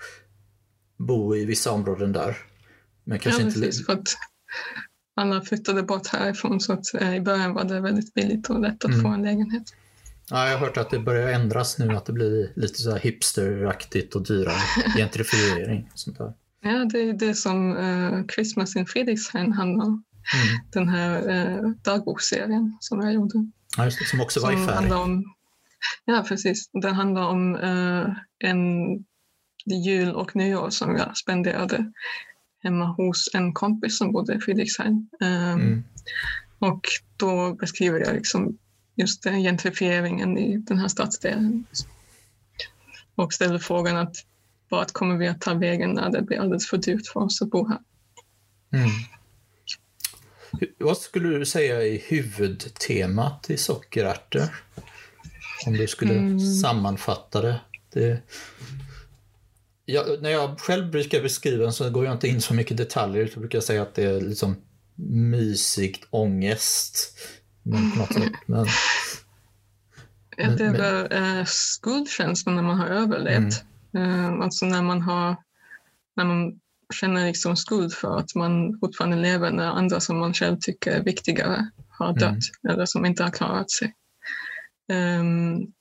bo i vissa områden där. Men kanske ja, inte... precis. För att alla flyttade bort härifrån så att eh, i början var det väldigt billigt och lätt att mm. få en lägenhet. Ja, jag har hört att det börjar ändras nu, att det blir lite så här hipsteraktigt och dyrare. Gentrifiering och sånt där. Ja, det är det som uh, Christmas in Friedrichshain handlar om. Mm. Den här eh, dagboksserien som jag gjorde. Ja, det, som också var som i färg. Om, ja, precis. Den handlar om eh, en jul och nyår som jag spenderade hemma hos en kompis som bodde i Friedrichshain. Eh, mm. Och då beskriver jag liksom just den gentrifieringen i den här stadsdelen. Och ställer frågan att vart kommer vi att ta vägen när det blir alldeles för dyrt för oss att bo här? Mm. Vad skulle du säga är huvudtemat i sockerärtor? Om du skulle mm. sammanfatta det. det jag, när jag själv brukar beskriva den så går jag inte in så mycket detaljer. Jag brukar säga att det är liksom mysigt ångest. Men på något sätt. Men, det är väl äh, skuldkänslan när man har överlevt. Mm. Äh, alltså när man har när man känner liksom skuld för att man fortfarande lever när andra som man själv tycker är viktigare har dött mm. eller som inte har klarat sig. Um,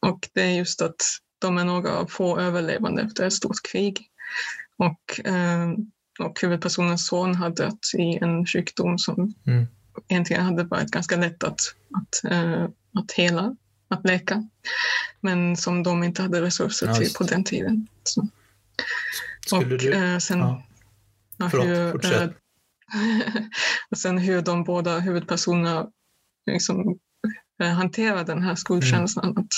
och det är just att de är några av få överlevande efter ett stort krig. Och, um, och huvudpersonens son har dött i en sjukdom som mm. egentligen hade varit ganska lätt att, att, uh, att hela, att läka. Men som de inte hade resurser till på den tiden. Så. Skulle och du... eh, sen, ja. Ja, Förlåt, hur, fortsätt. Eh, och sen hur de båda huvudpersonerna liksom, eh, hanterar den här skuldkänslan. Mm. Att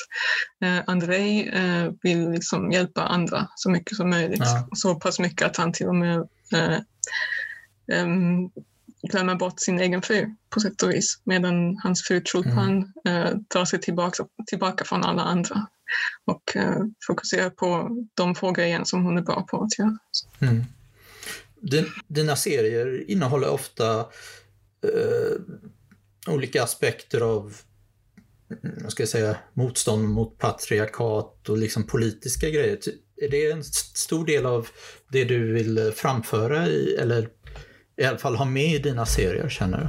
eh, Andrei eh, vill liksom hjälpa andra så mycket som möjligt. Ja. Så pass mycket att han till och med eh, glömmer bort sin egen fru på sätt och vis. Medan hans fru Chulpan mm. eh, tar sig tillbaka, tillbaka från alla andra och eh, fokusera på de få grejerna som hon är bra på att göra. Mm. Din, dina serier innehåller ofta eh, olika aspekter av ska jag säga, motstånd mot patriarkat och liksom politiska grejer. är det en stor del av det du vill framföra i, eller i alla fall ha med i dina serier, känner du?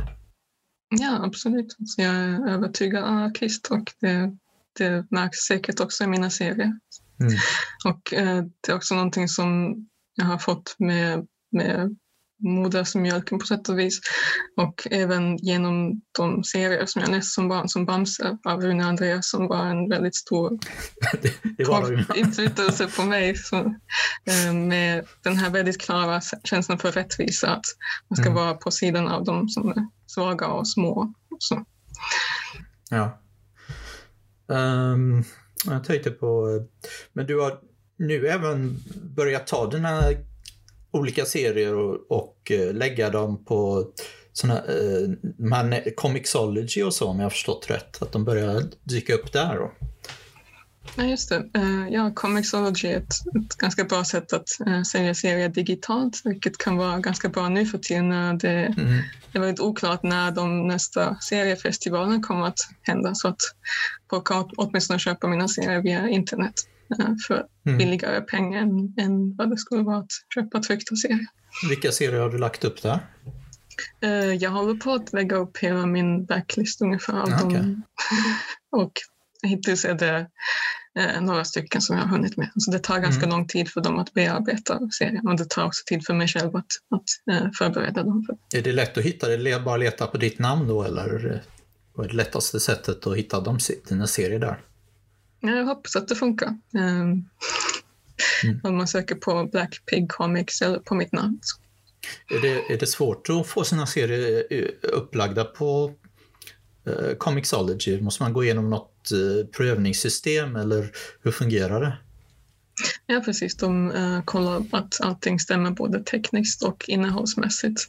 Ja, absolut. Så jag är övertygad anarkist och det, det märks säkert också i mina serier. Mm. Och eh, det är också någonting som jag har fått med, med modersmjölken på sätt och vis. Och även genom de serier som jag läste som barn, som Bamse av Rune Andreas som var en väldigt stor inflytelse på mig. Så, eh, med den här väldigt klara känslan för rättvisa, att man ska mm. vara på sidan av de som är svaga och små. Så. Ja. Um, jag tänkte på, men du har nu även börjat ta dina olika serier och, och eh, lägga dem på såna, eh, man, Comixology och så om jag har förstått rätt. Att de börjar dyka upp där. Då. Ja, just det. Uh, ja, Comixology är ett, ett, ganska bra sätt att uh, sälja serier digitalt, vilket kan vara ganska bra nu för tiden när det mm. är väldigt oklart när de nästa seriefestivalen kommer att hända. Så att folk kan åtminstone köpa mina serier via internet uh, för mm. billigare pengar än, än vad det skulle vara att köpa tryckta serier. Vilka serier har du lagt upp där? jag håller på att lägga upp hela min backlist ungefär av okay. dem. och hittills är det eh, några stycken som jag har hunnit med. Så det tar ganska mm. lång tid för dem att bearbeta serien och det tar också tid för mig själv att, att eh, förbereda dem. Är det lätt att hitta det? Bara leta på ditt namn då eller vad är det lättaste sättet att hitta de, dina serier där? Jag hoppas att det funkar. Um, mm. Om man söker på Black Pig Comics eller på mitt namn. Är det, är det svårt att få sina serier eh, upplagda på eh, Comixology? Måste man gå igenom något eh, prövningssystem eller hur fungerar det? Ja, precis. De uh, kollar att allting stämmer både tekniskt och innehållsmässigt.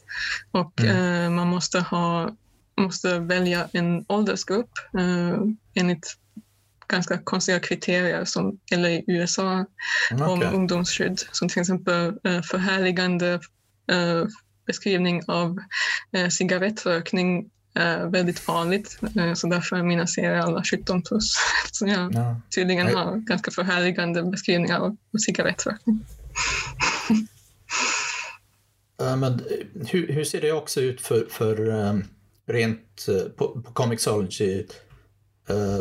Och mm. uh, man måste, ha, måste välja en åldersgrupp uh, enligt ganska konstiga kriterier som gäller i USA okay. om ungdomsskydd. Som till exempel uh, förhärligande beskrivning av cigarettrökning eh, väldigt vanligt. Eh, så därför är mina serier alla 17 plus. Så jag ja. tydligen har ganska förhärligande beskrivningar av cigarettrökning. men eh, hur, hur, ser det också ut för, för um, rent uh, på, på Comixology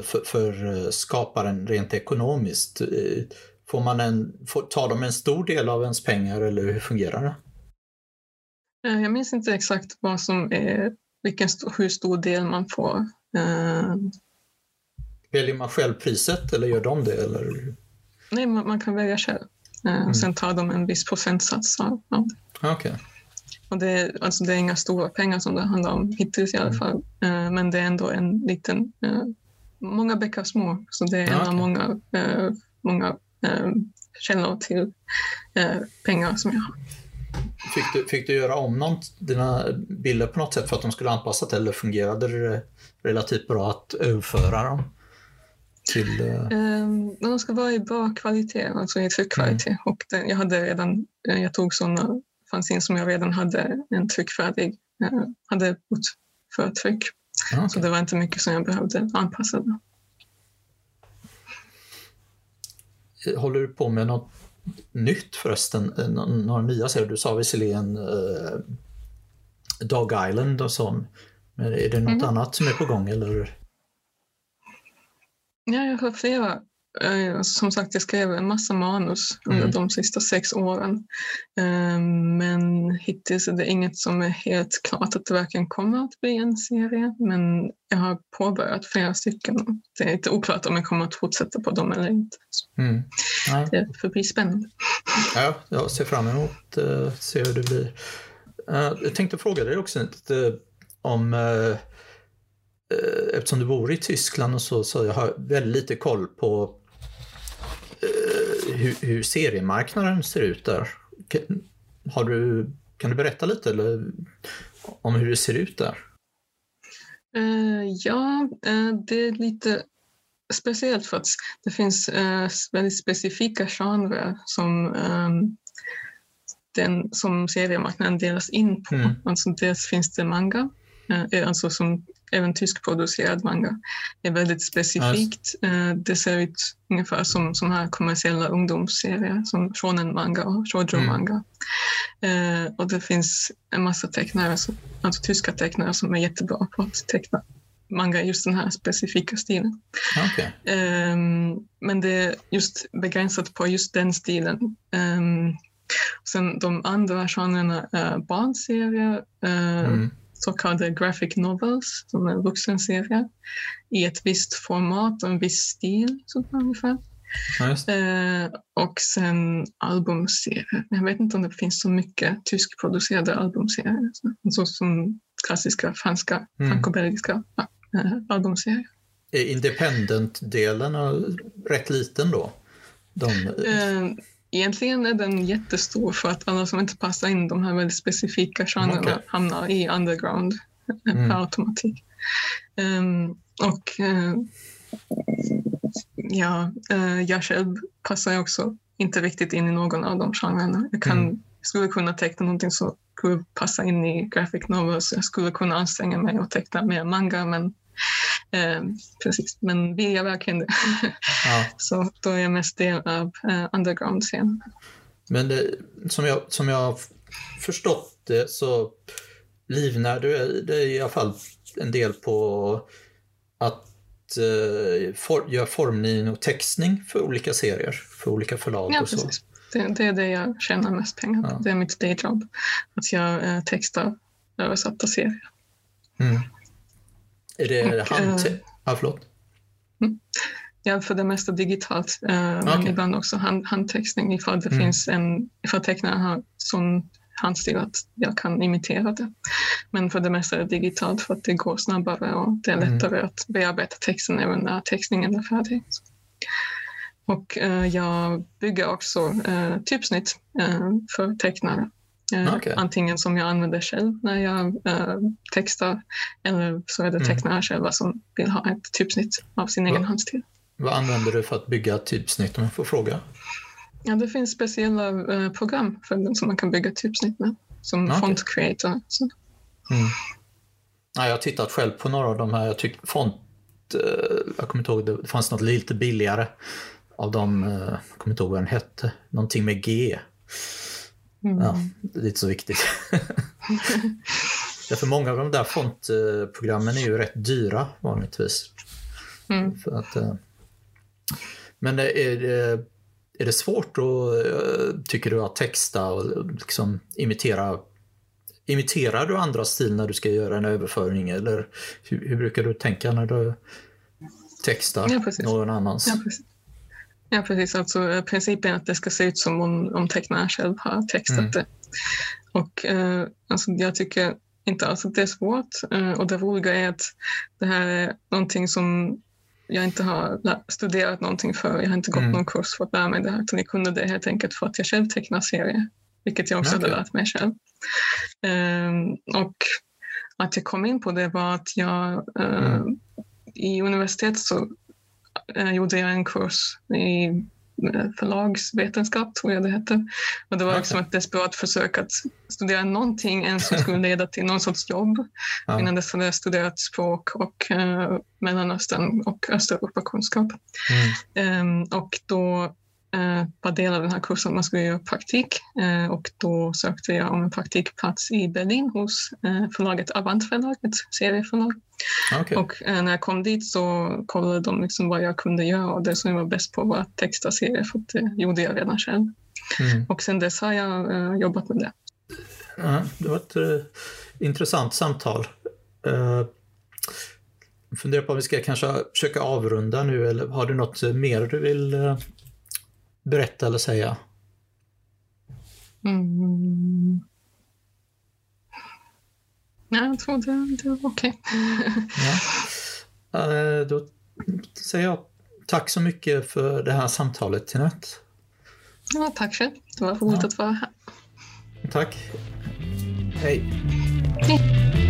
för, för skaparen rent ekonomiskt? Får man en, får, tar de en stor del av ens pengar eller hur fungerar det? Jag minns inte exakt vad som är vilken, hur stor del man får. Eh, Väljer man själv priset eller gör de det? Eller? Nej, man, man kan välja själv. Eh, mm. Sen tar de en viss procentsats av det. Okay. Och det, är, alltså det är inga stora pengar som det handlar om hittills i alla mm. fall. Eh, men det är ändå en liten, eh, många bäckar små. Så det är en okay. av många, eh, många eh, källor till pengar som jag har. Fick du, fick du göra om någon, dina bilder på något sätt för att de skulle anpassas eller fungerade det relativt bra att överföra dem? Till, um, de ska vara i bra kvalitet, alltså i tryckkvalitet. Mm. Och det, jag, hade redan, eh, jag tog sådana fanzine som jag redan hade en tryckfärdig, uh, hade gjort för tryck. Okay. Så det var inte mycket som jag behövde anpassa. Håller du på med något nytt förresten, eh, några nya serier. Du sa visserligen uh, Dog Island och så. Men är det något mm. annat som är på gång eller? Ja, jag har flera Eh, som sagt, jag skrev en massa manus under mm. de sista sex åren. Eh, men hittills är det inget som är helt klart att det verkligen kommer att bli en serie. Men jag har påbörjat flera stycken. Det är lite oklart om jag kommer att fortsätta på dem eller inte. Mm. Det får bli spännande. Ja, jag ser fram emot att uh, se hur det blir. Jag tänkte fråga dig också lite om eftersom du bor i Tyskland och så, så jag har väldigt lite koll på hur, hur seriemarknaden ser ut där. Har du, kan du berätta lite eller, om hur det ser ut där? Uh, ja, uh, det är lite speciellt för att det finns uh, väldigt specifika genrer som, um, den, som seriemarknaden delas in på. Mm. Alltså dels finns det manga, alltså som även tyskproducerad manga, är väldigt specifikt. Eh, det ser ut ungefär som, som här kommersiella ungdomsserier som shonen manga och shoujo manga. Mm. och det finns en massa tecknare, alltså tyska tecknare som är jättebra på att teckna manga just den här specifika stilen. Okay. Um, men det är just begränsat på just den stilen. Um, sen de andra genrerna är barnserier, uh, mm. Så kallade graphic novels, som är vuxenserier, i ett visst format och en viss stil så ungefär. uh, och sen albumserier. Jag vet inte om det finns så mycket tyskproducerade albumserier. Så, som klassiska franska, mm. franco-belgiska Eh, albumserie. Är independent-delen rätt liten då? De... Eh, egentligen är den jättestor för att alla som inte passar in de här väldigt specifika genrerna okay. hamnar i underground eh, mm. per automatik. Um, och uh, ja, uh, jag själv passar också inte riktigt in i någon av de genrerna. Jag kan, mm. skulle kunna teckna någonting som skulle passa in i graphic novels. Jag skulle kunna anstränga mig och teckna mer manga men Eh, precis, men vill jag verkligen det ja. så då är jag mest del av eh, underground-scenen. Men det, som, jag, som jag förstått det så livnär du är i alla fall en del på att eh, for, göra formgivning och textning för olika serier, för olika förlag ja, och så. Precis. Det, det är det jag tjänar mest pengar på. Ja. Det är mitt dayjob. Att jag eh, textar översatta serier. Mm. Är det hand... Äh, ja, förlåt. Mm. Ja, för det mesta digitalt, äh, okay. men ibland också hand, handtextning ifall det mm. finns en, ifall tecknaren har sån handstil att jag kan imitera det. Men för det mesta är det digitalt för att det går snabbare och det är mm. lättare mm. att bearbeta texten även när textningen är färdig. Och äh, jag bygger också äh, typsnitt äh, för tecknare. Eh, okay. Antingen som jag använder själv när jag eh, textar eller så är det mm. tecknare mm. själva som vill ha ett typsnitt av sin Va? egen handstil. Vad använder du för att bygga typsnitt om jag får fråga? Ja, det finns speciella eh, program för den som man kan bygga typsnitt med, som okay. Font Creator. Mm. Ja, jag har tittat själv på några av de här. Jag tyckte font, jag kommer inte ihåg, det fanns något lite billigare av dem, jag kommer inte ihåg vad den hette, någonting med G. Mm. Ja, det är inte så viktigt. Därför många av de där fontprogrammen är ju rätt dyra vanligtvis. Mm. För att, eh, men är det, är det svårt då, eh, tycker du, att texta och liksom imitera Imiterar du andra stil när du ska göra en överföring eller hur, hur brukar du tänka när du textar ja, någon annans? Ja. Ja, precis. Alltså, eh, principen att det ska se ut som om, om tecknaren själv har textat mm. det. Och eh, alltså, jag tycker inte alls att det är svårt. Eh, och det roliga är att det här är någonting som jag inte har studerat någonting för. Jag har inte gått mm. någon kurs för att lära mig det här. Utan jag kunde det helt enkelt för att jag själv tecknar serier. Vilket jag också okay. hade lärt mig själv. Eh, och att jag kom in på det var att jag eh, mm. i universitetet så gjorde jag en kurs i eh, förlagsvetenskap, tror jag det hette. Och det var liksom ett desperat försök att studera någonting ens som skulle leda till någon sorts jobb. Ja. Innan dess hade jag studerat språk och eh, Mellanöstern och Östeuropakunskap. Mm. Um, och då eh, var del av den här kursen man skulle göra praktik eh, och då sökte jag om en praktikplats i Berlin hos eh, förlaget Avant förlag, ett serieförlag. Okay. Och eh, när jag kom dit så kollade de liksom vad jag kunde göra och det som jag var bäst på var att texta serier för det gjorde jag redan själv. Mm. Och sen dess har jag eh, jobbat med det. Ja, det var ett uh, intressant samtal. Uh, funderar på om vi ska kanske försöka avrunda nu eller har du något mer du vill berätta eller säga? Mm. Ja, jag tror det, det var okej. ja. Eh, då säger jag tack så mycket för det här samtalet, Tinette. Ja, tack själv. Det var roligt ja. att vara här. Tack. Hej. Hej.